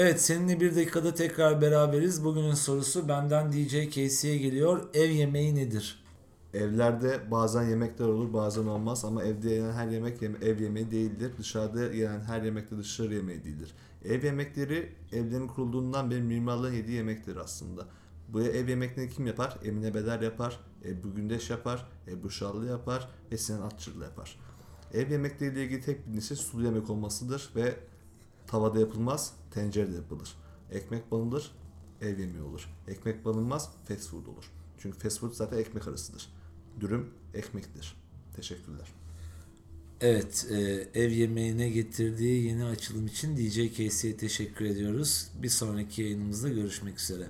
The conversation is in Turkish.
Evet seninle bir dakikada tekrar beraberiz. Bugünün sorusu benden DJ Casey'e geliyor. Ev yemeği nedir? Evlerde bazen yemekler olur bazen olmaz ama evde yenen her yemek yeme- ev yemeği değildir. Dışarıda yenen her yemek de dışarı yemeği değildir. Ev yemekleri evlerin kurulduğundan beri mimarların yediği yemektir aslında. Bu ev yemeklerini kim yapar? Emine Beder yapar, Ebru Gündeş yapar, Ebru Şallı yapar ve Sinan Atçırlı yapar. Ev yemekleriyle ilgili tek bilgisi sulu yemek olmasıdır ve tavada yapılmaz, tencerede yapılır. Ekmek banılır, ev yemeği olur. Ekmek banılmaz, fast food olur. Çünkü fast food zaten ekmek arasıdır. Dürüm ekmektir. Teşekkürler. Evet e, ev yemeğine getirdiği yeni açılım için DJ Casey'e teşekkür ediyoruz. Bir sonraki yayınımızda görüşmek üzere.